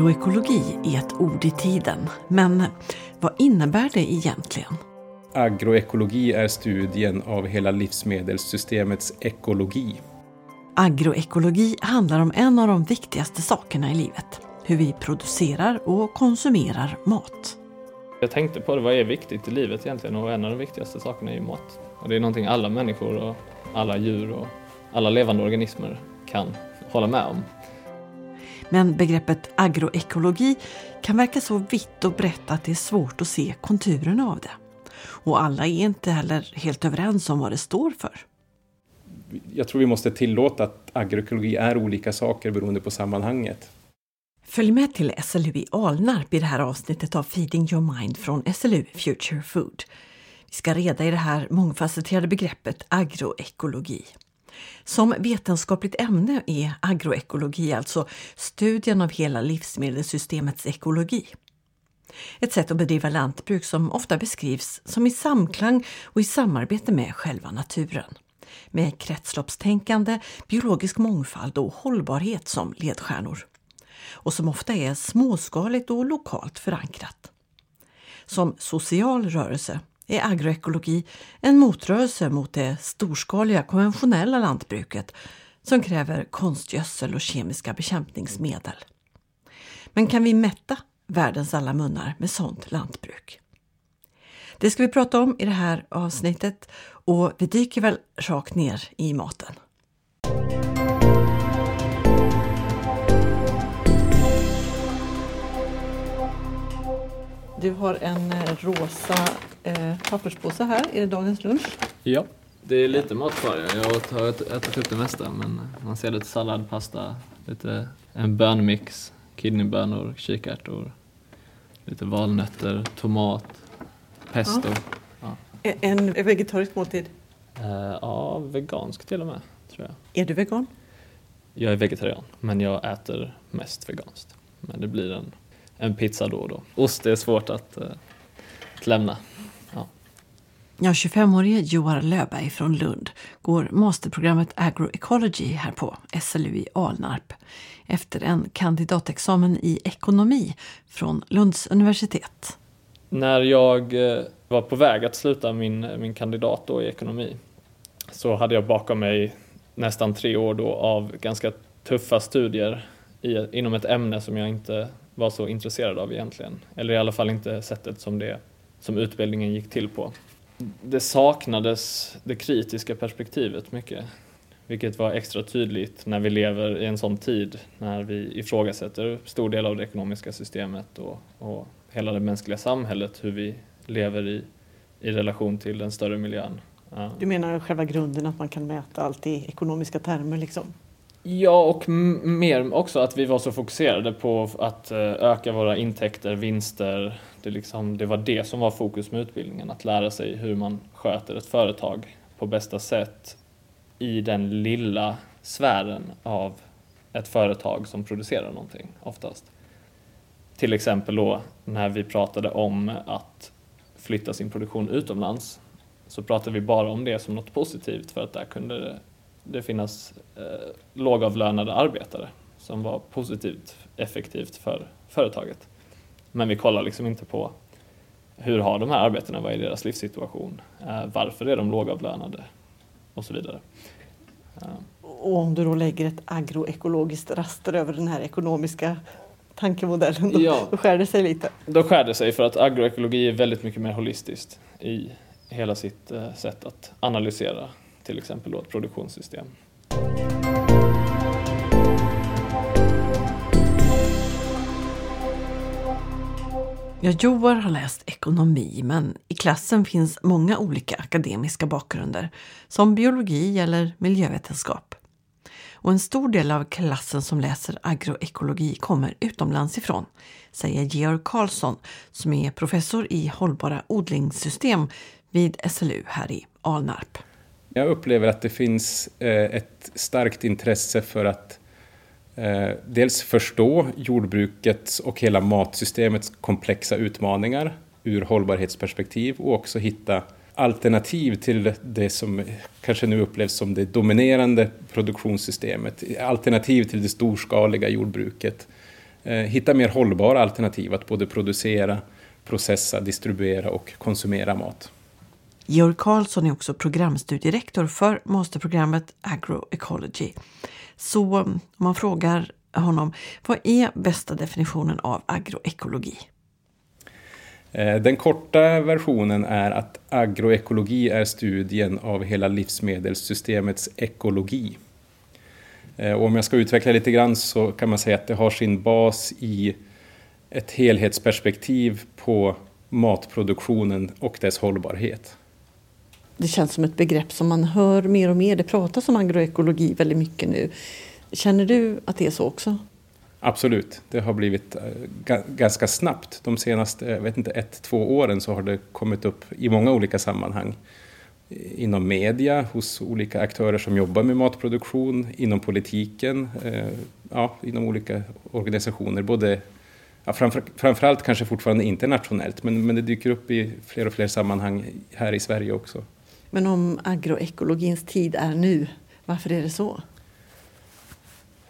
Agroekologi är ett ord i tiden, men vad innebär det egentligen? Agroekologi är studien av hela livsmedelssystemets ekologi. Agroekologi handlar om en av de viktigaste sakerna i livet. Hur vi producerar och konsumerar mat. Jag tänkte på det, vad är viktigt i livet egentligen? Och en av de viktigaste sakerna är ju mat. Och det är någonting alla människor och alla djur och alla levande organismer kan hålla med om. Men begreppet agroekologi kan verka så vitt och brett att det är svårt att se konturerna av det. Och alla är inte heller helt överens om vad det står för. Jag tror vi måste tillåta att agroekologi är olika saker beroende på sammanhanget. Följ med till SLU i Alnarp i det här avsnittet av Feeding your mind från SLU Future Food. Vi ska reda i det här mångfacetterade begreppet agroekologi. Som vetenskapligt ämne är agroekologi alltså studien av hela livsmedelssystemets ekologi. Ett sätt att bedriva lantbruk som ofta beskrivs som i samklang och i samarbete med själva naturen. Med kretsloppstänkande, biologisk mångfald och hållbarhet som ledstjärnor. Och som ofta är småskaligt och lokalt förankrat. Som social rörelse är agroekologi en motrörelse mot det storskaliga konventionella lantbruket som kräver konstgödsel och kemiska bekämpningsmedel. Men kan vi mätta världens alla munnar med sådant lantbruk? Det ska vi prata om i det här avsnittet och vi dyker väl rakt ner i maten. Du har en eh, rosa eh, papperspåse här. Är det dagens lunch? Ja, det är lite mat kvar. Jag har ätit upp det mesta men man ser lite sallad, pasta, lite en bönmix, kidneybönor, kikärtor, lite valnötter, tomat, pesto. Ja. Ja. En vegetarisk måltid? Uh, ja, vegansk till och med, tror jag. Är du vegan? Jag är vegetarian, men jag äter mest veganskt. Men det blir en en pizza då och då. Ost är svårt att, eh, att lämna. Ja. Ja, 25-årige Joar Löfberg från Lund går masterprogrammet Agroecology här på SLU i Alnarp efter en kandidatexamen i ekonomi från Lunds universitet. När jag eh, var på väg att sluta min, min kandidat då i ekonomi så hade jag bakom mig nästan tre år då av ganska tuffa studier i, inom ett ämne som jag inte var så intresserad av egentligen. Eller i alla fall inte sättet som, det, som utbildningen gick till på. Det saknades det kritiska perspektivet mycket. Vilket var extra tydligt när vi lever i en sån tid när vi ifrågasätter stor del av det ekonomiska systemet och, och hela det mänskliga samhället, hur vi lever i, i relation till den större miljön. Du menar själva grunden att man kan mäta allt i ekonomiska termer liksom? Ja, och mer också att vi var så fokuserade på att eh, öka våra intäkter, vinster. Det, liksom, det var det som var fokus med utbildningen, att lära sig hur man sköter ett företag på bästa sätt i den lilla sfären av ett företag som producerar någonting oftast. Till exempel då när vi pratade om att flytta sin produktion utomlands så pratade vi bara om det som något positivt för att där kunde det finnas eh, lågavlönade arbetare som var positivt effektivt för företaget. Men vi kollar liksom inte på hur har de här arbetarna, vad är deras livssituation, eh, varför är de lågavlönade och så vidare. Och om du då lägger ett agroekologiskt raster över den här ekonomiska tankemodellen, då, ja, då skär det sig lite? Då skär det sig för att agroekologi är väldigt mycket mer holistiskt i hela sitt eh, sätt att analysera till exempel då ett produktionssystem. Ja, Joar har läst ekonomi, men i klassen finns många olika akademiska bakgrunder, som biologi eller miljövetenskap. Och en stor del av klassen som läser agroekologi kommer utomlands ifrån, säger Georg Karlsson som är professor i hållbara odlingssystem vid SLU här i Alnarp. Jag upplever att det finns eh, ett starkt intresse för att eh, dels förstå jordbrukets och hela matsystemets komplexa utmaningar ur hållbarhetsperspektiv och också hitta alternativ till det som kanske nu upplevs som det dominerande produktionssystemet, alternativ till det storskaliga jordbruket eh, hitta mer hållbara alternativ att både producera, processa, distribuera och konsumera mat. Georg Karlsson är också programstudierektor för masterprogrammet Agroecology. Så mm, om man frågar honom, vad är bästa definitionen av agroekologi? Eh, den korta versionen är att agroekologi är studien av hela livsmedelssystemets ekologi. Eh, och om jag ska utveckla lite grann så kan man säga att det har sin bas i ett helhetsperspektiv på matproduktionen och dess hållbarhet. Det känns som ett begrepp som man hör mer och mer. Det pratas om agroekologi väldigt mycket nu. Känner du att det är så också? Absolut, det har blivit eh, ganska snabbt. De senaste jag vet inte, ett, två åren så har det kommit upp i många olika sammanhang. Inom media, hos olika aktörer som jobbar med matproduktion, inom politiken, eh, ja, inom olika organisationer. Både, ja, framför, framförallt kanske fortfarande internationellt, men, men det dyker upp i fler och fler sammanhang här i Sverige också. Men om agroekologins tid är nu, varför är det så?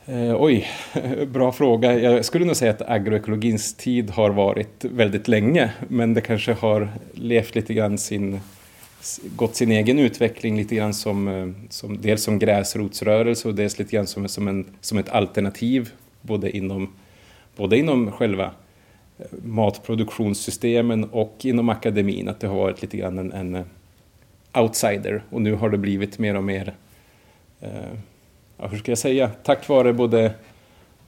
Eh, oj, bra fråga. Jag skulle nog säga att agroekologins tid har varit väldigt länge, men det kanske har levt lite grann sin, gått sin egen utveckling lite grann som, eh, som dels som gräsrotsrörelse och dels lite grann som, som, en, som ett alternativ både inom, både inom själva eh, matproduktionssystemen och inom akademin, att det har varit lite grann en, en eh, outsider och nu har det blivit mer och mer eh, ja, hur ska jag säga, tack vare både,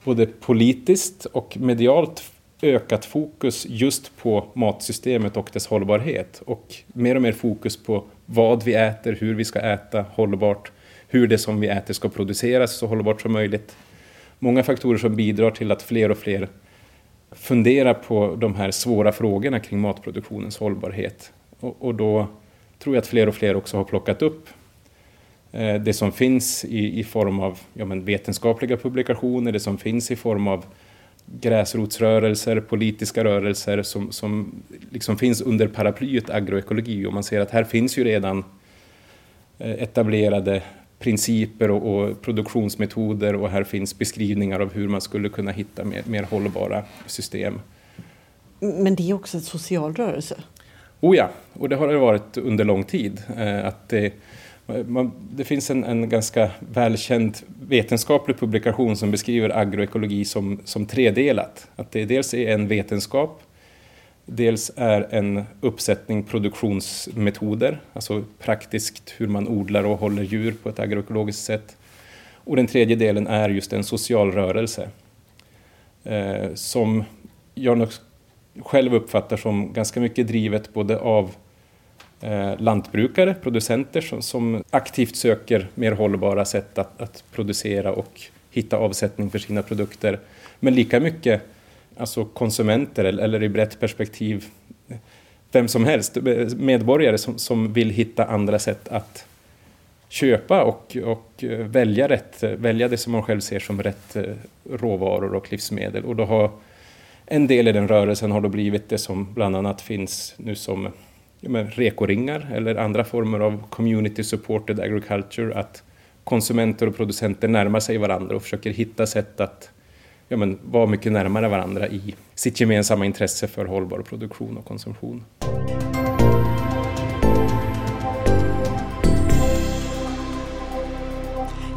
både politiskt och medialt ökat fokus just på matsystemet och dess hållbarhet och mer och mer fokus på vad vi äter, hur vi ska äta hållbart, hur det som vi äter ska produceras så hållbart som möjligt. Många faktorer som bidrar till att fler och fler funderar på de här svåra frågorna kring matproduktionens hållbarhet. Och, och då tror jag att fler och fler också har plockat upp eh, det som finns i, i form av ja, men vetenskapliga publikationer, det som finns i form av gräsrotsrörelser, politiska rörelser som, som liksom finns under paraplyet agroekologi och man ser att här finns ju redan eh, etablerade principer och, och, produktionsmetoder och här finns beskrivningar av hur man skulle kunna hitta mer, mer hållbara system. Men det är också en social rörelse? Oh ja, och det har det varit under lång tid. Eh, att det, man, det finns en, en, ganska välkänd vetenskaplig publikation som beskriver agroekologi som, som tredelat. Att det dels är en vetenskap, dels är en uppsättning produktionsmetoder, alltså praktiskt hur man odlar och håller djur på ett agroekologiskt sätt. Och den tredje delen är just en social rörelse eh, som jag nog själv uppfattar som ganska mycket drivet både av eh, lantbrukare, producenter som, som, aktivt söker mer hållbara sätt att, att, producera och hitta avsättning för sina produkter. Men lika mycket alltså konsumenter eller, eller i brett perspektiv vem som helst, eh, medborgare som, som vill hitta andra sätt att köpa och, och eh, välja, rätt, eh, välja det som man själv ser som rätt råvaror och livsmedel. Och då har en del i den rörelsen har då blivit det som bland annat finns nu som ja, men, rekoringar eller andra former av community supported agriculture, att konsumenter och producenter närmar sig varandra och försöker hitta sätt att ja, men, vara mycket närmare varandra i sitt gemensamma intresse för hållbar produktion och konsumtion.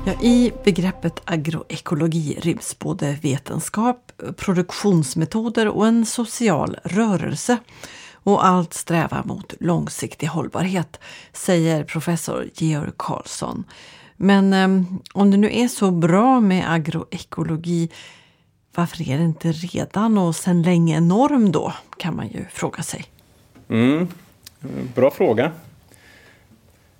Ja, I begreppet agroekologi ryms både vetenskap, produktionsmetoder och en social rörelse och allt strävar mot långsiktig hållbarhet, säger professor Georg Karlsson. Men eh, om det nu är så bra med agroekologi, varför är det inte redan och sedan länge en norm då, kan man ju fråga sig. Mm, bra fråga.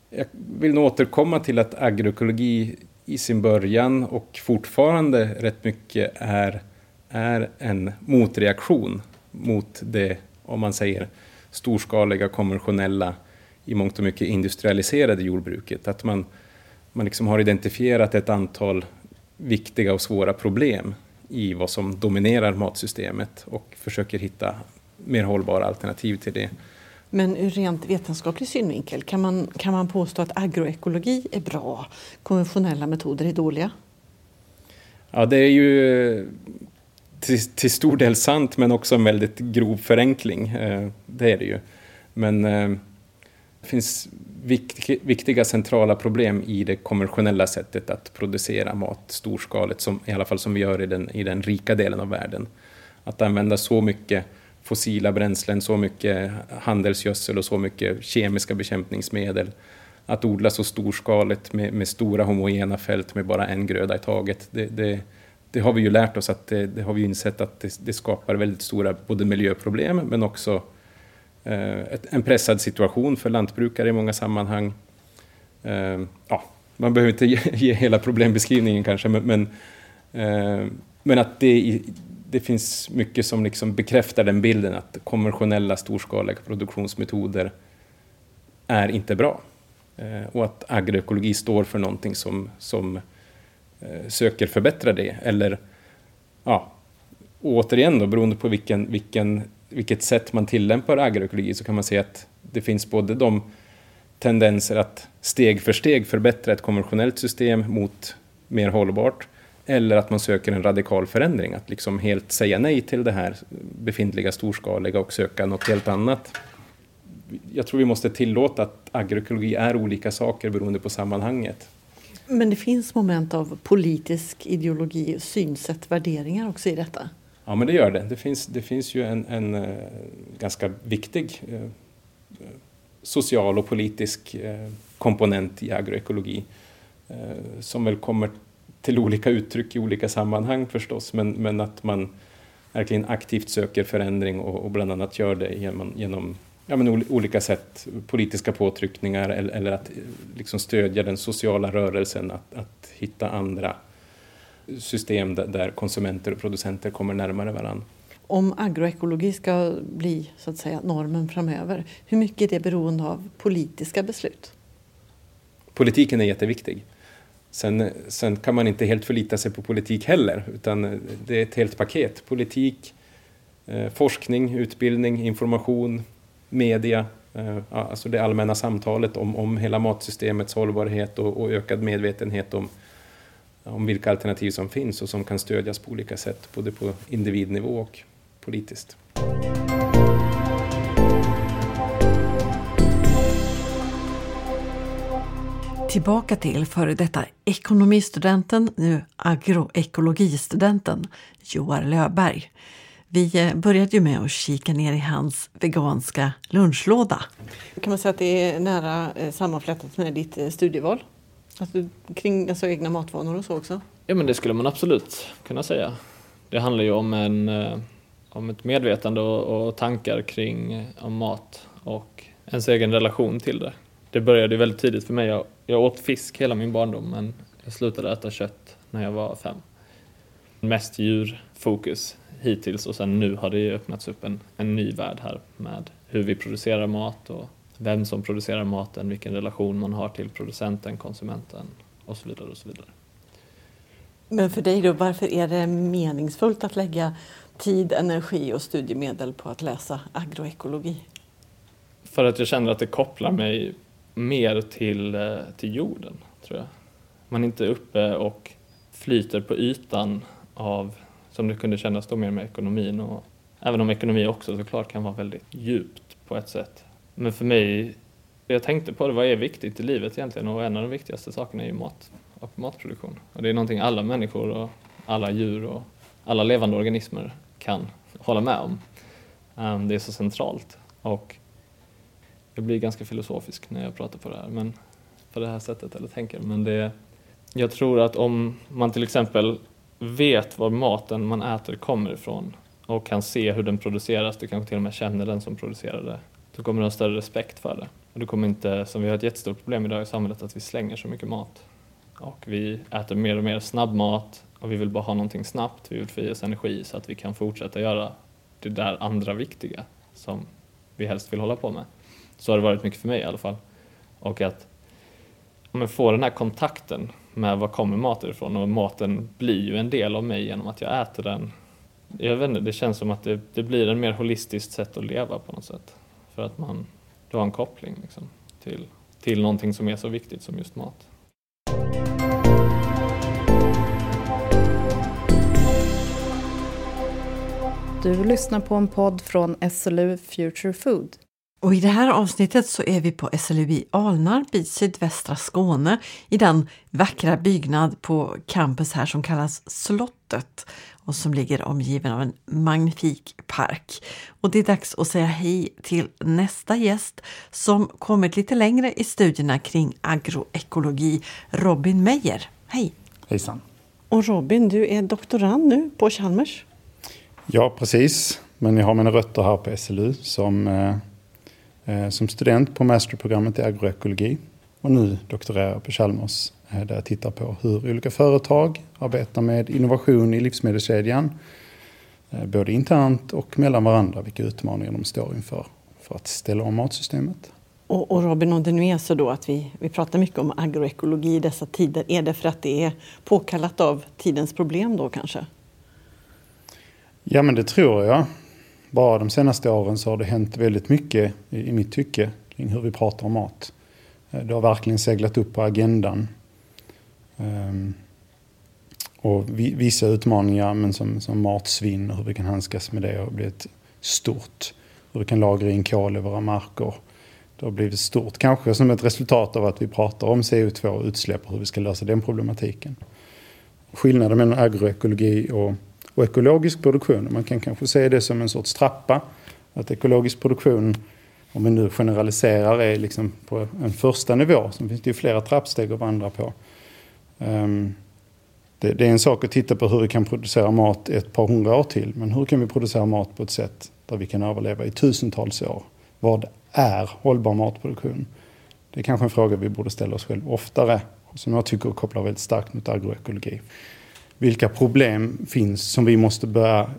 Jag vill nog återkomma till att agroekologi i sin början och fortfarande rätt mycket är, är en motreaktion mot det om man säger storskaliga, konventionella, i mångt och mycket industrialiserade jordbruket. Att man, man liksom har identifierat ett antal viktiga och svåra problem i vad som dominerar matsystemet och försöker hitta mer hållbara alternativ till det. Men ur rent vetenskaplig synvinkel, kan man, kan man påstå att agroekologi är bra, konventionella metoder är dåliga? Ja, det är ju till, till, stor del sant men också en väldigt grov förenkling. Eh, det är det ju. Men eh, det finns viktiga centrala problem i det konventionella sättet att producera mat storskaligt, som, i alla fall som vi gör i den, i den rika delen av världen. Att använda så mycket fossila bränslen, så mycket handelsgödsel och så mycket kemiska bekämpningsmedel. Att odla så storskaligt med, med stora homogena fält med bara en gröda i taget. Det, det, det har vi ju lärt oss att det, det har vi insett att det, det, skapar väldigt stora både miljöproblem men också eh, ett, en pressad situation för lantbrukare i många sammanhang. Eh, ja, man behöver inte ge, ge, hela problembeskrivningen kanske men, men, eh, men att det, det finns mycket som liksom bekräftar den bilden att konventionella storskaliga produktionsmetoder är inte bra. Eh, och att agroekologi står för någonting som, som eh, söker förbättra det. Eller, ja, återigen då, beroende på vilken, vilken, vilket sätt man tillämpar agroekologi så kan man se att det finns både de tendenser att steg för steg förbättra ett konventionellt system mot mer hållbart eller att man söker en radikal förändring, att liksom helt säga nej till det här befintliga storskaliga och söka något helt annat. Jag tror vi måste tillåta att agroekologi är olika saker beroende på sammanhanget. Men det finns moment av politisk ideologi, synsätt, värderingar också i detta? Ja, men det gör det. Det finns, det finns ju en, en uh, ganska viktig uh, social och politisk uh, komponent i agroekologi som väl kommer till olika uttryck i olika sammanhang förstås, men, men att man verkligen aktivt söker förändring och, och bland annat gör det genom, genom ja, men olika sätt, politiska påtryckningar eller, eller att liksom stödja den sociala rörelsen att, att hitta andra system där, där konsumenter och producenter kommer närmare varandra. Om agroekologi ska bli så att säga normen framöver, hur mycket är det beroende av politiska beslut? Politiken är jätteviktig. Sen, sen kan man inte helt förlita sig på politik heller, utan det är ett helt paket. Politik, eh, forskning, utbildning, information, media, eh, alltså det allmänna samtalet om, om hela matsystemets hållbarhet och, och ökad medvetenhet om, om vilka alternativ som finns och som kan stödjas på olika sätt, både på individnivå och politiskt. Tillbaka till före detta ekonomistudenten, nu agroekologistudenten Joar Löberg. Vi eh, började ju med att kika ner i hans veganska lunchlåda. Kan man säga att det är nära eh, sammanflätat med ditt eh, studieval? Alltså, kring alltså, egna matvanor och så också? Ja men det skulle man absolut kunna säga. Det handlar ju om, en, om ett medvetande och, och tankar kring om mat och ens egen relation till det. Det började väldigt tidigt för mig. Jag, jag åt fisk hela min barndom men jag slutade äta kött när jag var fem. Mest djurfokus hittills och sen nu har det öppnats upp en, en ny värld här med hur vi producerar mat och vem som producerar maten, vilken relation man har till producenten, konsumenten och så vidare. och så vidare. Men för dig då, varför är det meningsfullt att lägga tid, energi och studiemedel på att läsa agroekologi? För att jag känner att det kopplar mig mer till, eh, till jorden, tror jag. Man är inte uppe och flyter på ytan av som det kunde kännas då mer med ekonomin. Och, även om ekonomi också såklart kan vara väldigt djupt på ett sätt. Men för mig, jag tänkte på det, vad är viktigt i livet egentligen? Och en av de viktigaste sakerna är ju mat och matproduktion. Och det är någonting alla människor och alla djur och alla levande organismer kan hålla med om. Ehm, det är så centralt. Och jag blir ganska filosofisk när jag pratar på det här, men på det här sättet eller tänker. Men det, jag tror att om man till exempel vet var maten man äter kommer ifrån och kan se hur den produceras, du kanske till och med känner den som producerar det, då kommer du ha större respekt för det. Och du kommer inte, som vi har ett jättestort problem idag i samhället, att vi slänger så mycket mat. Och vi äter mer och mer snabbmat och vi vill bara ha någonting snabbt, vi vill få i oss energi så att vi kan fortsätta göra det där andra viktiga som vi helst vill hålla på med. Så har det varit mycket för mig i alla fall. Och att men, få den här kontakten med var kommer maten ifrån och maten blir ju en del av mig genom att jag äter den. Jag vet inte, det känns som att det, det blir en mer holistiskt sätt att leva på något sätt. För att man, du har en koppling liksom, till, till någonting som är så viktigt som just mat. Du lyssnar på en podd från SLU Future Food. Och I det här avsnittet så är vi på SLU i Alnarp i sydvästra Skåne i den vackra byggnad på campus här som kallas Slottet och som ligger omgiven av en magnifik park. Och det är dags att säga hej till nästa gäst som kommit lite längre i studierna kring agroekologi, Robin Meyer. Hej! Hejsan! Och Robin, du är doktorand nu på Chalmers? Ja, precis. Men jag har mina rötter här på SLU som, eh, som student på masterprogrammet i agroekologi. Och nu doktorerar på Chalmers eh, där jag tittar på hur olika företag arbetar med innovation i livsmedelskedjan. Eh, både internt och mellan varandra, vilka utmaningar de står inför för att ställa om matsystemet. Och, och Robin, om det nu är så då att vi, vi pratar mycket om agroekologi i dessa tider, är det för att det är påkallat av tidens problem då kanske? Ja, men det tror jag. Bara de senaste åren så har det hänt väldigt mycket i, i mitt tycke kring hur vi pratar om mat. Eh, det har verkligen seglat upp på agendan. Um, och vi, vissa utmaningar men som, som matsvinn och hur vi kan handskas med det har blivit stort. Hur vi kan lagra in kol i våra marker. Det har blivit stort, kanske som ett resultat av att vi pratar om CO2 och utsläpp och hur vi ska lösa den problematiken. Skillnaden mellan agroekologi och och ekologisk produktion. Man kan kanske se det som en sorts trappa. Att ekologisk produktion, om vi nu generaliserar, är liksom på en första nivå. Sen finns det ju flera trappsteg att vandra på. Ehm, det, det, är en sak att titta på hur vi kan producera mat ett par hundra år till. Men hur kan vi producera mat på ett sätt där vi kan överleva i tusentals år? Vad är hållbar matproduktion? Det är kanske en fråga vi borde ställa oss själva oftare. Som jag tycker kopplar väldigt starkt mot agroekologi vilka problem finns som vi måste börja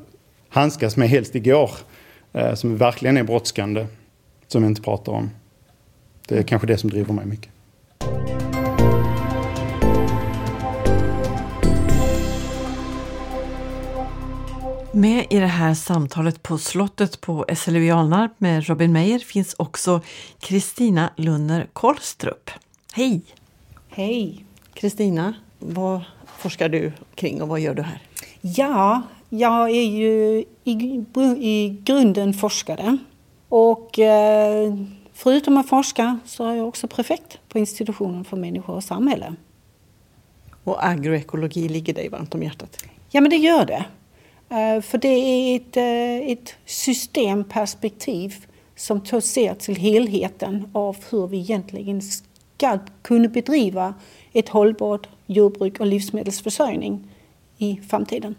handskas med helst igår. Eh, som verkligen är brådskande. Som vi inte pratar om. Det är kanske det som driver mig mycket. Med i det här samtalet på slottet på SLU i Alnarp med Robin Meyer finns också Kristina Lunner Kolstrup. Hej! Hej! Kristina, vad forskar du kring och vad gör du här? Ja, jag är ju i, i grunden forskare. Och eh, förutom att forska så är jag också prefekt på institutionen för människor och samhälle. Och agroekologi ligger dig varmt om hjärtat? Ja, men det gör det. Eh, för det är ett, eh, ett systemperspektiv som ser till helheten av hur vi egentligen ska kunna bedriva ett hållbart jordbruk och livsmedelsförsörjning i framtiden.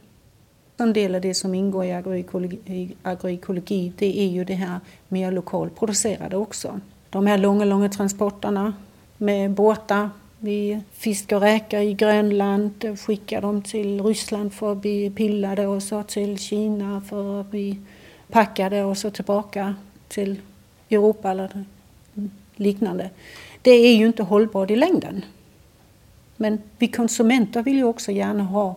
En del av det som ingår i agroekologi, agroekologi det är ju det här mer lokalproducerade också. De här långa, långa transporterna med båtar. Vi fiskar räkor i Grönland, skickar dem till Ryssland för att bli pillade och så till Kina för att bli packade och så tillbaka till Europa eller liknande. Det är ju inte hållbart i längden. Men vi konsumenter vill ju också gärna ha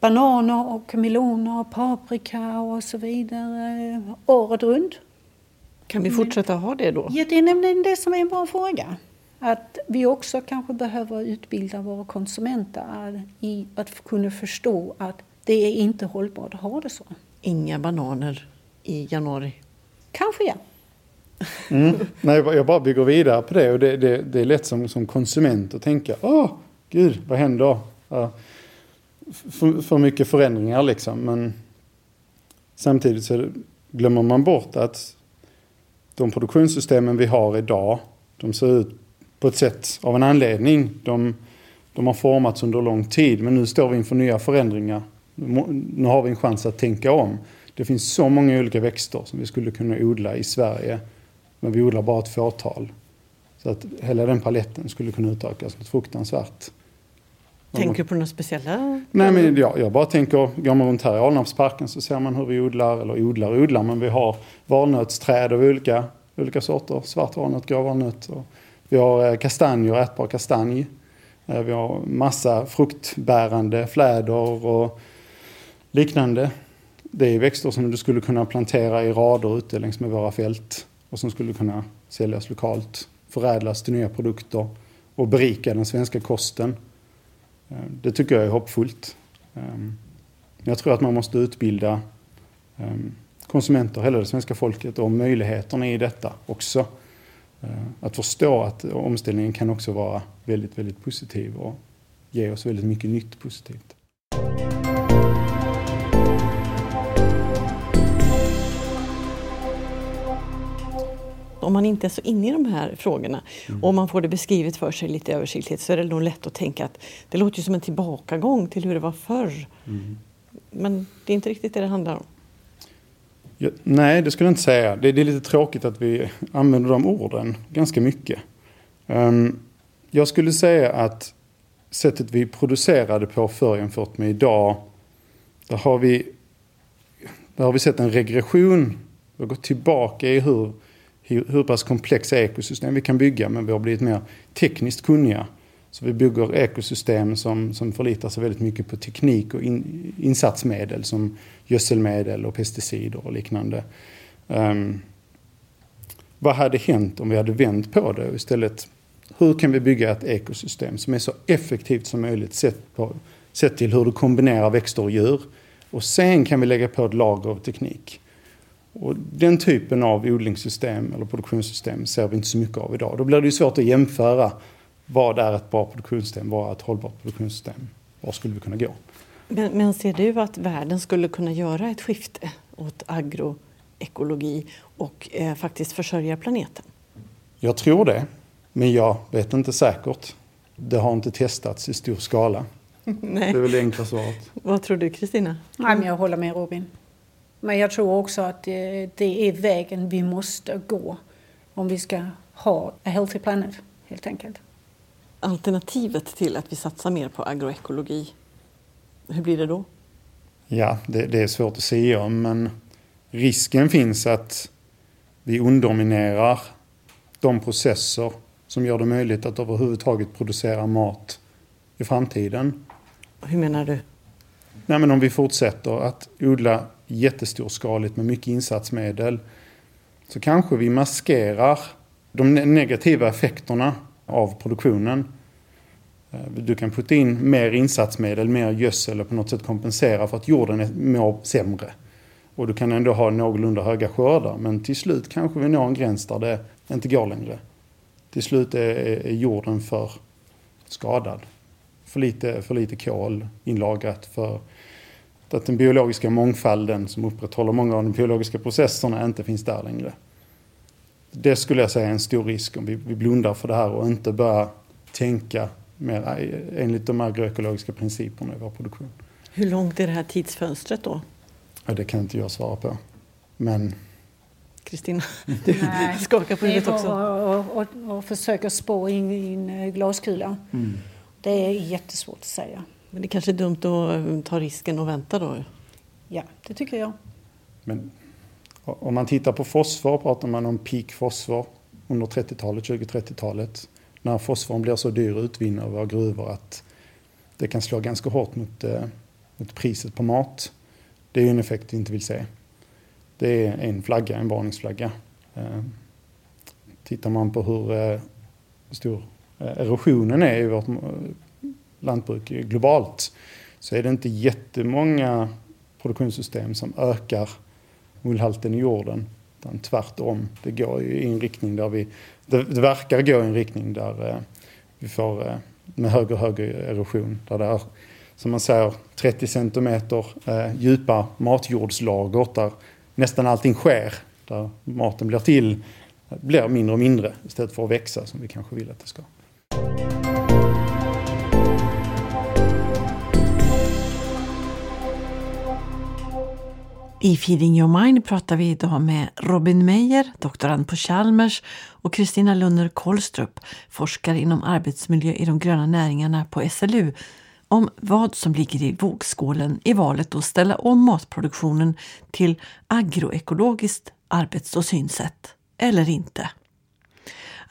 bananer och meloner och paprika och så vidare året runt. Kan vi fortsätta ha det då? Ja, det är nämligen det som är en bra fråga. Att vi också kanske behöver utbilda våra konsumenter i att kunna förstå att det är inte hållbart att ha det så. Inga bananer i januari? Kanske ja. Mm. Nej, jag bara bygger vidare på det och det, det, det är lätt som, som konsument att tänka åh, gud, vad händer? Uh, för, för mycket förändringar liksom. Men samtidigt så glömmer man bort att de produktionssystemen vi har idag, de ser ut på ett sätt av en anledning. De, de har formats under lång tid men nu står vi inför nya förändringar. Nu har vi en chans att tänka om. Det finns så många olika växter som vi skulle kunna odla i Sverige. Men vi odlar bara ett fåtal. Så att hela den paletten skulle kunna utökas något fruktansvärt. Tänker du på några speciella? Nej, men jag, jag bara tänker, går man runt här i Alnarpsparken så ser man hur vi odlar, eller odlar och odlar, men vi har valnötsträd av olika, olika sorter. Svart valnöt, grå valnöt. vi har eh, kastanjer, ätbar kastanj. Eh, vi har massa fruktbärande fläder och liknande. Det är växter som du skulle kunna plantera i rader ute längs med våra fält och som skulle kunna säljas lokalt, förädlas till nya produkter och berika den svenska kosten. Eh, det tycker jag är hoppfullt. Ehm, jag tror att man måste utbilda ehm, konsumenter, hela det svenska folket och möjligheterna i detta också. Ehm, att förstå att omställningen kan också vara väldigt, väldigt positiv och ge oss väldigt mycket nytt positivt. Om man inte är så inne i de här frågorna mm. och man får det beskrivet för sig lite översiktligt så är det nog lätt att tänka att det låter ju som en tillbakagång till hur det var förr. Mm. Men det är inte riktigt det det handlar om. Ja, nej, det skulle jag inte säga. Det, det, är lite tråkigt att vi använder de orden ganska mycket. Um, jag skulle säga att sättet vi producerade på förr jämfört med idag, där har vi, där har vi sett en regression. Vi har gått tillbaka i hur, hur pass komplexa ekosystem vi kan bygga, men vi har blivit mer tekniskt kunniga. Så vi bygger ekosystem som, som förlitar sig väldigt mycket på teknik och in, insatsmedel som gödselmedel och pesticider och liknande. Um, vad hade hänt om vi hade vänt på det och istället hur kan vi bygga ett ekosystem som är så effektivt som möjligt sett, på, sett till hur du kombinerar växter och djur. Och sen kan vi lägga på ett lager av teknik. Och den typen av odlingssystem eller produktionssystem ser vi inte så mycket av idag. Då blir det ju svårt att jämföra vad är ett bra produktionssystem, vad är ett hållbart produktionssystem? Var skulle vi kunna gå? Men, men ser du att världen skulle kunna göra ett skifte åt agroekologi och eh, faktiskt försörja planeten? Jag tror det, men jag vet inte säkert. Det har inte testats i stor skala. Nej. Det är väl det enkla svaret. Vad tror du Kristina? jag håller med Robin. Men jag tror också att det, det är vägen vi måste gå om vi ska ha a healthy planet, helt enkelt alternativet till att vi satsar mer på agroekologi, hur blir det då? Ja, det, det är svårt att säga men risken finns att vi underminerar de processer som gör det möjligt att överhuvudtaget producera mat i framtiden. Hur menar du? Nej, men om vi fortsätter att odla jättestorskaligt med mycket insatsmedel så kanske vi maskerar de negativa effekterna av produktionen. Eh, du kan putta in mer insatsmedel, mer gödsel och på något sätt kompensera för att jorden mår sämre. Och du kan ändå ha någorlunda höga skördar men till slut kanske vi når en gräns där det inte går längre. Till slut är jorden för skadad. För lite, för lite kol inlagrat för att den biologiska mångfalden som upprätthåller många av de biologiska processerna inte finns där längre. Det skulle jag säga är en stor risk om vi, vi blundar för det här och inte börjar tänka mer enligt de agroekologiska principerna i vår produktion. Hur långt är det här tidsfönstret då? Ja, det kan inte jag svara på. Men... Kristina, du Nej, skakar på huvudet också. Och, och, och, och försöker spå in i en eh, glaskula. Mm. Det är jättesvårt att säga. Men det kanske är dumt att eh, ta risken och vänta då? Ja, det tycker jag. Men om man tittar på fosfor pratar man om peak fosfor under 30-talet, 20-30-talet. När fosforn blir så dyr att utvinna av våra gruvor att det kan slå ganska hårt mot, eh, mot priset på mat. Det är en effekt vi inte vill se. Det är en flagga, en varningsflagga. Eh, tittar man på hur stor erosionen är i vårt lantbruk globalt så är det inte jättemånga produktionssystem som ökar mullhalten i jorden. Utan tvärtom, det går i en riktning där vi, det, det verkar gå i en riktning där eh, vi får eh, med högre och högre erosion. Där det är, som man säger, 30 centimeter eh, djupa matjordslager där nästan allting sker. Där maten blir till, blir mindre och mindre istället för att växa som vi kanske vill att det ska. I Feeding Your Mind pratar vi idag med Robin Meyer, doktorand på Chalmers och Kristina Lunner Kolstrup, forskare inom arbetsmiljö i de gröna näringarna på SLU, om vad som ligger i vågskålen i valet att ställa om matproduktionen till agroekologiskt arbets och synsätt, eller inte.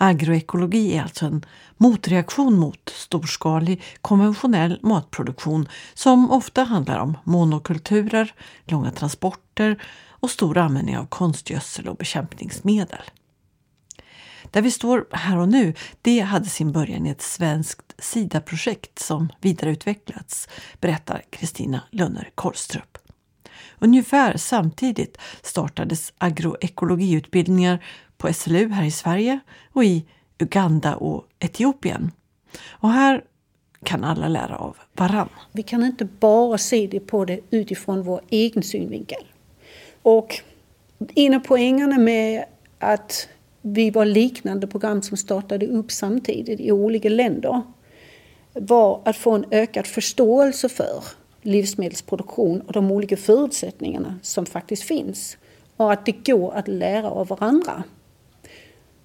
Agroekologi är alltså en motreaktion mot storskalig konventionell matproduktion som ofta handlar om monokulturer, långa transporter och stor användning av konstgödsel och bekämpningsmedel. Där vi står här och nu, det hade sin början i ett svenskt SIDA-projekt som vidareutvecklats, berättar Kristina Lönner Korstrup. Ungefär samtidigt startades agroekologiutbildningar på SLU här i Sverige och i Uganda och Etiopien. Och här kan alla lära av varann. Vi kan inte bara se det på det utifrån vår egen synvinkel. Och en av poängerna med att vi var liknande program som startade upp samtidigt i olika länder var att få en ökad förståelse för livsmedelsproduktion och de olika förutsättningarna som faktiskt finns. Och att det går att lära av varandra.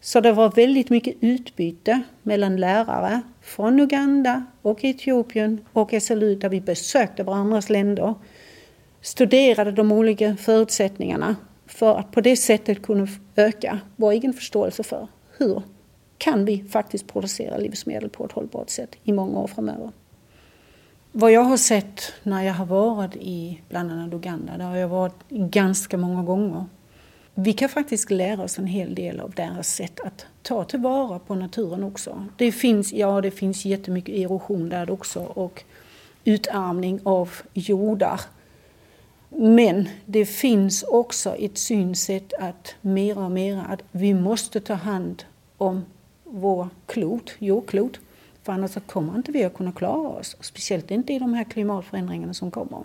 Så det var väldigt mycket utbyte mellan lärare från Uganda och Etiopien och SLU där vi besökte varandras länder, studerade de olika förutsättningarna för att på det sättet kunna öka vår egen förståelse för hur kan vi faktiskt producera livsmedel på ett hållbart sätt i många år framöver. Vad jag har sett när jag har varit i bland annat Uganda, där har jag varit ganska många gånger. Vi kan faktiskt lära oss en hel del av deras sätt att ta tillvara på naturen också. Det finns, ja, det finns jättemycket erosion där också och utarmning av jordar. Men det finns också ett synsätt att mer och mer att vi måste ta hand om vår klot, jordklot. För annars kommer inte vi att kunna klara oss. Speciellt inte i de här klimatförändringarna som kommer.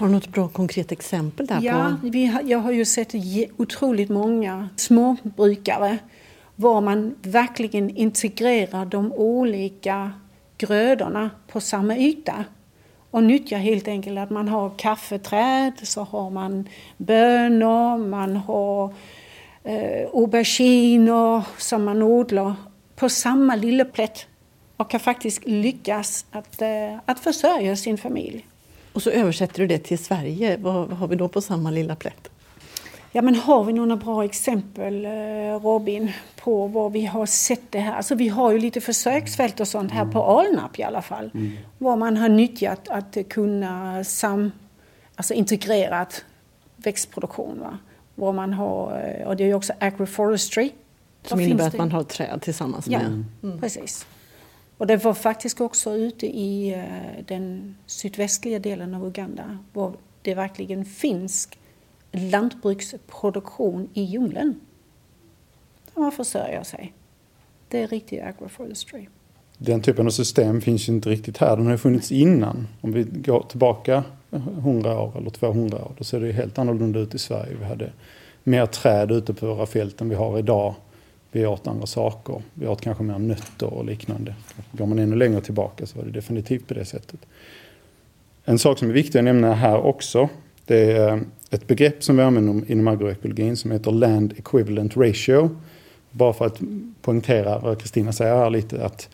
Har du något bra konkret exempel där? Ja, på? Vi har, jag har ju sett otroligt många småbrukare var man verkligen integrerar de olika grödorna på samma yta och nyttjar helt enkelt att man har kaffeträd, så har man bönor, man har eh, auberginer som man odlar på samma lilla plätt och kan faktiskt lyckas att, eh, att försörja sin familj. Och så översätter du det till Sverige. Vad har vi då på samma lilla plätt? Ja, men har vi några bra exempel, eh, Robin, på var vi har sett det här? Alltså, vi har ju lite försöksfält och sånt här på Alnarp i alla fall. Mm. Var man har nyttjat att kunna sam, alltså integrerat växtproduktion. Va? Var man har, eh, och det är ju också agroforestry. Som innebär att man har träd tillsammans ja, med... Mm. precis. Och det var faktiskt också ute i uh, den sydvästliga delen av Uganda, var det verkligen finns lantbruksproduktion i djungeln. Där man försörjer sig. Det är riktig agroforestry. Den typen av system finns ju inte riktigt här. Den har funnits innan. Om vi går tillbaka 100 år eller 200 år, då ser det helt annorlunda ut i Sverige. Vi hade mer träd ute på våra fält än vi har idag. Vi åt andra saker. Vi åt kanske mer nötter och liknande. Går man ännu längre tillbaka så var det definitivt på det sättet. En sak som är viktig att nämna här också, det är ett begrepp som vi använder inom agroekologin som heter Land Equivalent Ratio. Bara för att poängtera vad Kristina säger här lite att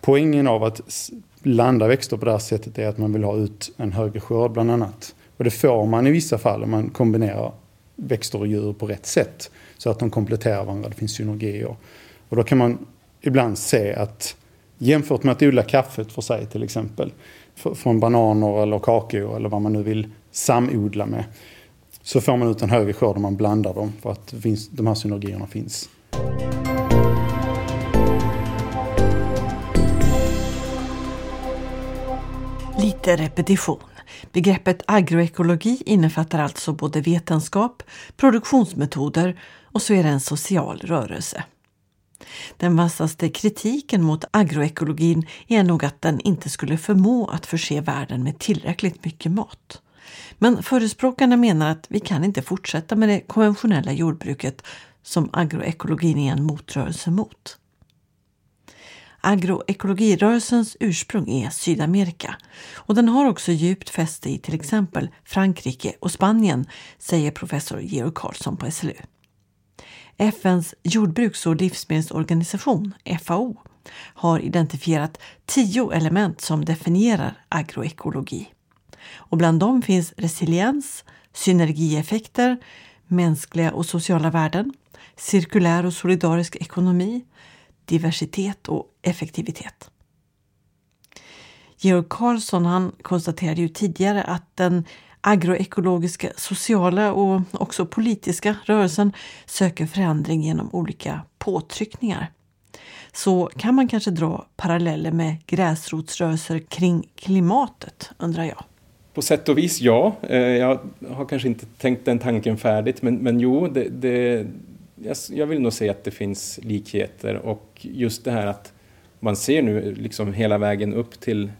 poängen av att landa växter på det här sättet är att man vill ha ut en högre skörd bland annat. Och det får man i vissa fall om man kombinerar växter och djur på rätt sätt. Så att de kompletterar varandra, det finns synergier. Och då kan man ibland se att jämfört med att odla kaffet för sig till exempel, från bananer eller kakao eller vad man nu vill samodla med, så får man ut en högre skörd om man blandar dem för att de här synergierna finns. Lite repetition. Begreppet agroekologi innefattar alltså både vetenskap, produktionsmetoder och så är det en social rörelse. Den vassaste kritiken mot agroekologin är nog att den inte skulle förmå att förse världen med tillräckligt mycket mat. Men förespråkarna menar att vi kan inte fortsätta med det konventionella jordbruket som agroekologin är en motrörelse mot. Agroekologirörelsens ursprung är Sydamerika och den har också djupt fäste i till exempel Frankrike och Spanien, säger professor Georg Karlsson på SLU. FNs jordbruks och livsmedelsorganisation, FAO, har identifierat tio element som definierar agroekologi. Och bland dem finns resiliens, synergieffekter, mänskliga och sociala värden, cirkulär och solidarisk ekonomi, diversitet och effektivitet. Georg Karlsson han konstaterade ju tidigare att den agroekologiska, sociala och också politiska rörelsen söker förändring genom olika påtryckningar. Så kan man kanske dra paralleller med gräsrotsrörelser kring klimatet, undrar jag. På sätt och vis ja. Eh, jag har kanske inte tänkt den tanken färdigt, men, men jo, det, det, jag vill nog säga att det finns likheter och just det här att man ser nu liksom hela vägen upp till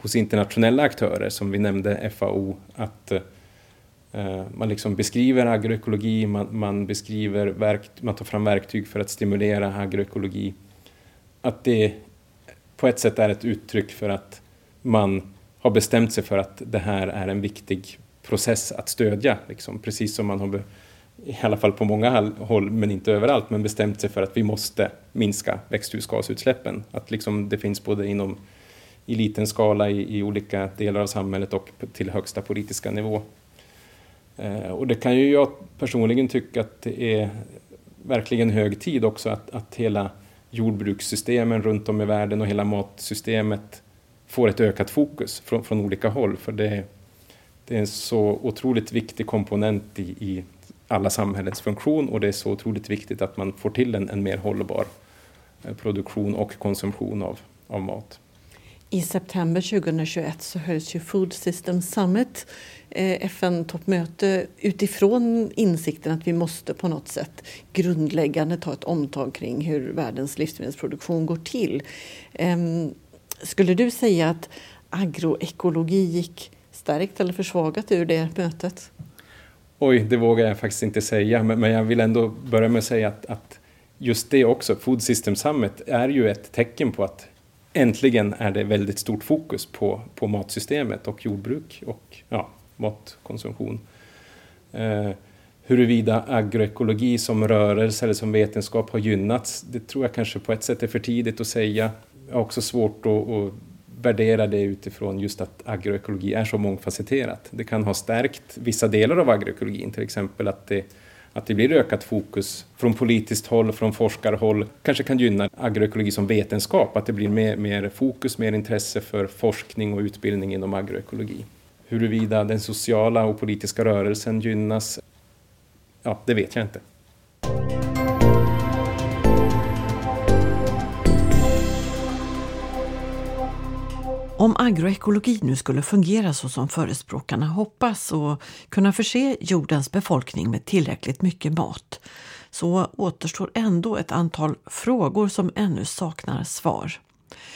hos internationella aktörer som vi nämnde FAO att eh, man liksom beskriver agroekologi, man, man, beskriver verk, man tar fram verktyg för att stimulera agroekologi. Att det på ett sätt är ett uttryck för att man har bestämt sig för att det här är en viktig process att stödja. Liksom. Precis som man har, i alla fall på många håll, men inte överallt, men bestämt sig för att vi måste minska växthusgasutsläppen. Att liksom det finns både inom i liten skala i, i, olika delar av samhället och till högsta politiska nivå. Eh, och det kan ju jag personligen tycka att det är verkligen hög tid också att, att hela jordbrukssystemen runt om i världen och hela matsystemet får ett ökat fokus från, från olika håll. För det, det är en så otroligt viktig komponent i, i alla samhällets funktion och det är så otroligt viktigt att man får till en, en mer hållbar eh, produktion och konsumtion av, av mat. I september 2021 så hölls ju Food System Summit, eh, FN-toppmöte utifrån insikten att vi måste på något sätt grundläggande ta ett omtag kring hur världens livsmedelsproduktion går till. Ehm, skulle du säga att agroekologi gick stärkt eller försvagat ur det mötet? Oj, det vågar jag faktiskt inte säga, men, jag vill ändå börja med att säga att, att just det också, Food System Summit, är ju ett tecken på att äntligen är det väldigt stort fokus på, på matsystemet och jordbruk och ja, matkonsumtion. Eh, huruvida agroekologi som rörelse eller som vetenskap har gynnats, det tror jag kanske på ett sätt är för tidigt att säga. Jag har också svårt att, att värdera det utifrån just att agroekologi är så mångfacetterat. Det kan ha stärkt vissa delar av agroekologin, till exempel att det att det blir ökat fokus från politiskt håll, från forskarhåll, kanske kan gynna agroekologi som vetenskap, att det blir mer, mer fokus, mer intresse för forskning och utbildning inom agroekologi. Huruvida den sociala och politiska rörelsen gynnas, ja, det vet jag inte. Om agroekologi nu skulle fungera så som förespråkarna hoppas och kunna förse jordens befolkning med tillräckligt mycket mat så återstår ändå ett antal frågor som ännu saknar svar.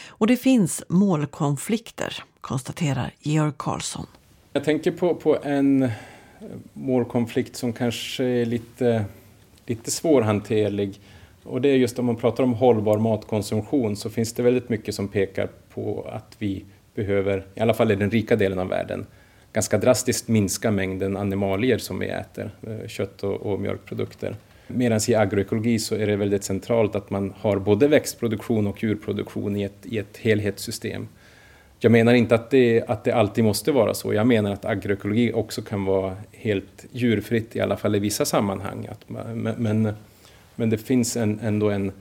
Och det finns målkonflikter, konstaterar Georg Karlsson. Jag tänker på, på en eh, målkonflikt som kanske är lite, lite svårhanterlig. Och det är just om man pratar om hållbar matkonsumtion så finns det väldigt mycket som pekar på att vi behöver, i alla fall i den rika delen av världen, ganska drastiskt minska mängden animalier som vi äter, eh, kött och, och mjölkprodukter. Medan i agroekologi så är det väldigt centralt att man har både växtproduktion och djurproduktion i ett, i ett helhetssystem. Jag menar inte att det, att det alltid måste vara så. Jag menar att agroekologi också kan vara helt djurfritt, i alla fall i vissa sammanhang. Att, men, men det finns en, ändå en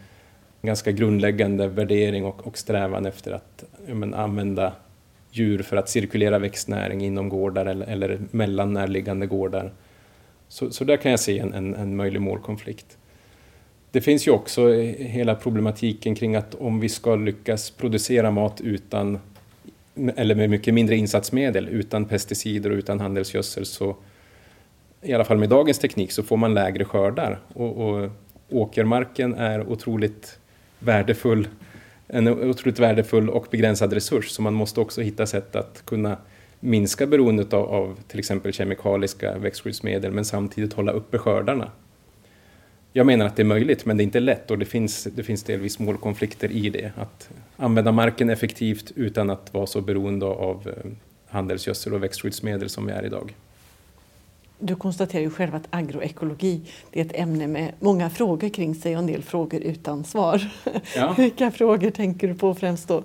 ganska grundläggande värdering och, och strävan efter att men, använda djur för att cirkulera växtnäring inom gårdar eller, eller mellan närliggande gårdar. Så, så där kan jag se en, en, en möjlig målkonflikt. Det finns ju också hela problematiken kring att om vi ska lyckas producera mat utan eller med mycket mindre insatsmedel, utan pesticider och utan handelsgödsel så i alla fall med dagens teknik så får man lägre skördar och, och åkermarken är otroligt värdefull en otroligt värdefull och begränsad resurs så man måste också hitta sätt att kunna minska beroendet av, av till exempel kemikaliska växtskyddsmedel men samtidigt hålla uppe skördarna. Jag menar att det är möjligt men det är inte lätt och det finns, det finns delvis målkonflikter i det. Att använda marken effektivt utan att vara så beroende av eh, handelsgödsel och växtskyddsmedel som vi är idag. Du konstaterar ju själv att agroekologi är ett ämne med många frågor kring sig och en del frågor utan svar. Ja. Vilka frågor tänker du på främst då?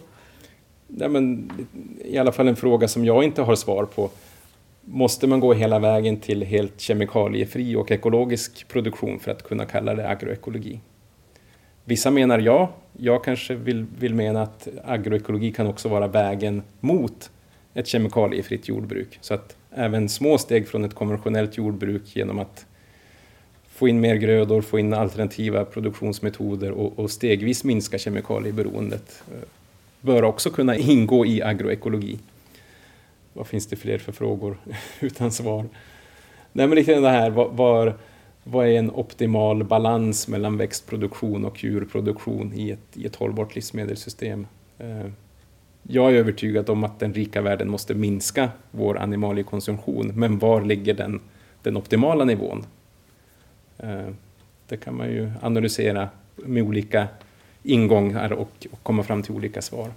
Ja, men, I alla fall en fråga som jag inte har svar på. Måste man gå hela vägen till helt kemikaliefri och ekologisk produktion för att kunna kalla det agroekologi? Vissa menar ja. Jag kanske vill, vill mena att agroekologi kan också vara vägen mot ett kemikaliefritt jordbruk. Så att även små steg från ett konventionellt jordbruk genom att få in mer grödor, få in alternativa produktionsmetoder och, och stegvis minska kemikalieberoendet eh, bör också kunna ingå i agroekologi. vad finns det fler för frågor utan svar? Nej men lite det här, var, var, vad är en optimal balans mellan växtproduktion och djurproduktion i ett, i ett hållbart livsmedelssystem? Eh, jag är övertygad om att den rika världen måste minska vår animaliekonsumtion, men var ligger den, den optimala nivån? Eh, det kan man ju analysera med olika ingångar och, och komma fram till olika svar.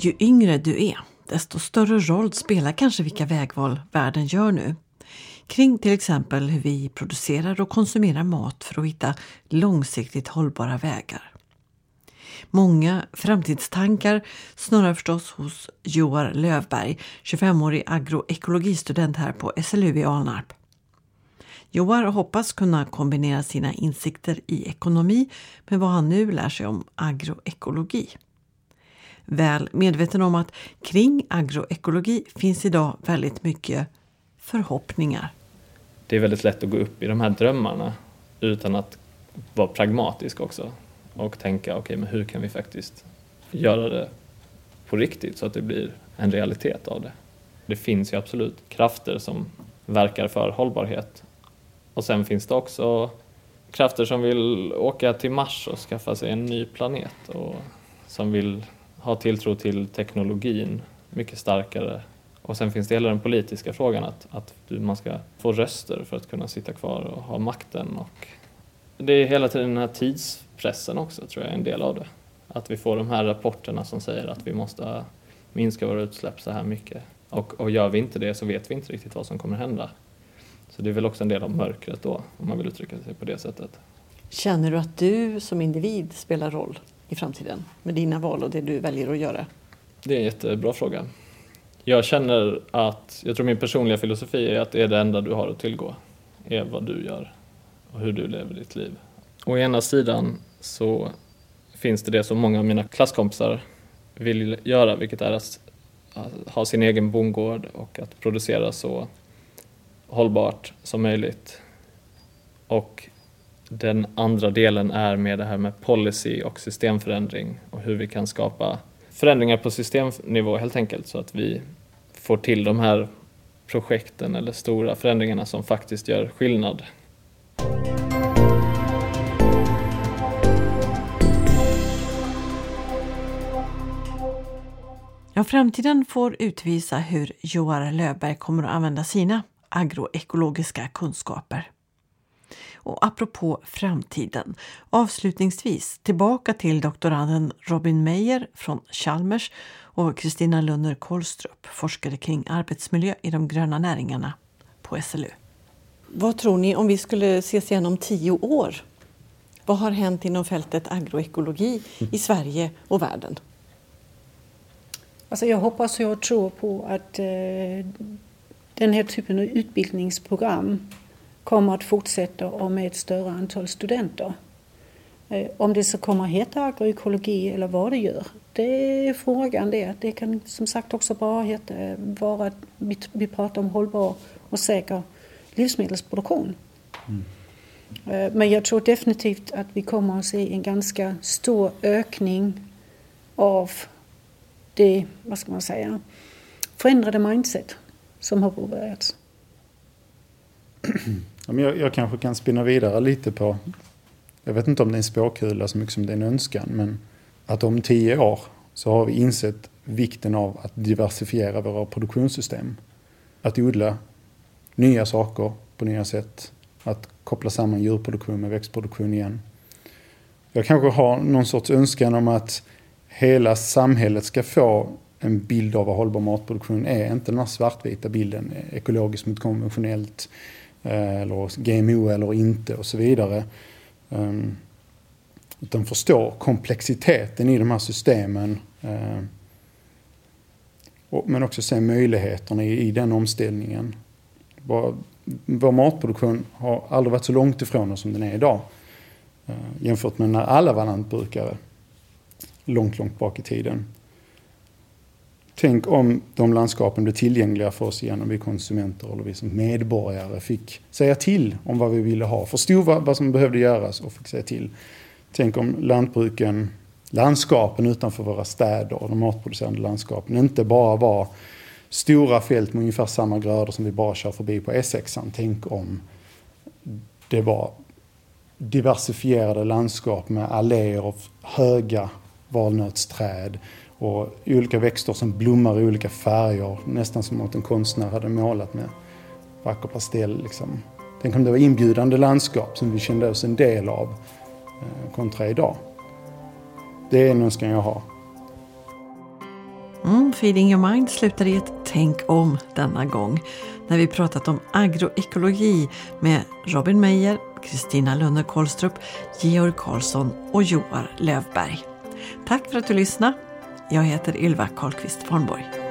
Ju yngre du är, desto större roll spelar kanske vilka vägval världen gör nu. Kring till exempel hur vi producerar och konsumerar mat för att hitta långsiktigt hållbara vägar. Många framtidstankar snurrar förstås hos Joar Lövberg, 25-årig agroekologistudent här på SLU i Alnarp. Joar hoppas kunna kombinera sina insikter i ekonomi med vad han nu lär sig om agroekologi. Väl medveten om att kring agroekologi finns idag väldigt mycket förhoppningar. Det är väldigt lätt att gå upp i de här drömmarna utan att vara pragmatisk också och tänka okej, okay, men hur kan vi faktiskt göra det på riktigt så att det blir en realitet av det. Det finns ju absolut krafter som verkar för hållbarhet och sen finns det också krafter som vill åka till Mars och skaffa sig en ny planet och som vill ha tilltro till teknologin mycket starkare. Och sen finns det hela den politiska frågan att, att man ska få röster för att kunna sitta kvar och ha makten. Och det är hela tiden den här tidspressen också tror jag är en del av det. Att vi får de här rapporterna som säger att vi måste minska våra utsläpp så här mycket. Och, och gör vi inte det så vet vi inte riktigt vad som kommer hända. Så det är väl också en del av mörkret då, om man vill uttrycka sig på det sättet. Känner du att du som individ spelar roll i framtiden med dina val och det du väljer att göra? Det är en jättebra fråga. Jag känner att, jag tror min personliga filosofi är att det är det enda du har att tillgå, är vad du gör och hur du lever ditt liv. Å ena sidan så finns det det som många av mina klasskompisar vill göra, vilket är att ha sin egen bondgård och att producera så hållbart som möjligt. Och den andra delen är med det här med policy och systemförändring och hur vi kan skapa förändringar på systemnivå helt enkelt så att vi får till de här projekten eller stora förändringarna som faktiskt gör skillnad. Ja, framtiden får utvisa hur Joar Löfberg kommer att använda sina agroekologiska kunskaper. Och apropå framtiden, avslutningsvis tillbaka till doktoranden Robin Meyer från Chalmers och Kristina Lunner Kolstrup, forskare kring arbetsmiljö i de gröna näringarna på SLU. Vad tror ni om vi skulle ses igen om tio år? Vad har hänt inom fältet agroekologi i Sverige och världen? Alltså jag hoppas och jag tror på att eh, den här typen av utbildningsprogram kommer att fortsätta och med ett större antal studenter. Eh, om det så kommer att heta agroekologi eller vad det gör, det är frågan det. Det kan som sagt också bara heta, vara att vi pratar om hållbar och säker livsmedelsproduktion. Mm. Eh, men jag tror definitivt att vi kommer att se en ganska stor ökning av det, vad ska man säga, förändrade mindset som har påbörjats. Jag, jag kanske kan spinna vidare lite på, jag vet inte om det är en spåkula så mycket som det är en önskan, men att om tio år så har vi insett vikten av att diversifiera våra produktionssystem. Att odla nya saker på nya sätt. Att koppla samman djurproduktion med växtproduktion igen. Jag kanske har någon sorts önskan om att hela samhället ska få en bild av vad hållbar matproduktion är. Inte den här svartvita bilden, ekologiskt mot konventionellt, Eh, eller GMO eller inte och så vidare. Ehm, utan förstå komplexiteten i de här systemen. Eh, men också se möjligheterna i den omställningen. Vår matproduktion har aldrig varit så långt ifrån oss som den är idag. Eh, jämfört med när alla var lantbrukare. Långt, långt bak i tiden. Tänk om de landskapen blev tillgängliga för oss igen, om vi konsumenter eller vi som medborgare fick säga till om vad vi ville ha, förstod vad som behövde göras och fick säga till. Tänk om lantbruken, landskapen utanför våra städer, och de matproducerande landskapen, inte bara var stora fält med ungefär samma grödor som vi bara kör förbi på E6. Tänk om det var diversifierade landskap med alléer av höga valnötsträd och olika växter som blommar i olika färger. Nästan som att en konstnär hade målat med vacker pastell. Liksom. Tänk om det var inbjudande landskap som vi kände oss en del av eh, kontra idag. Det är en önskan jag har. Mm, Feeding your mind slutar i ett tänk om denna gång när vi pratat om agroekologi med Robin Meyer, Kristina Lunde Kolstrup, Georg Karlsson och Joar Lövberg. Tack för att du lyssnade. Jag heter Ylva Karlqvist Fornborg.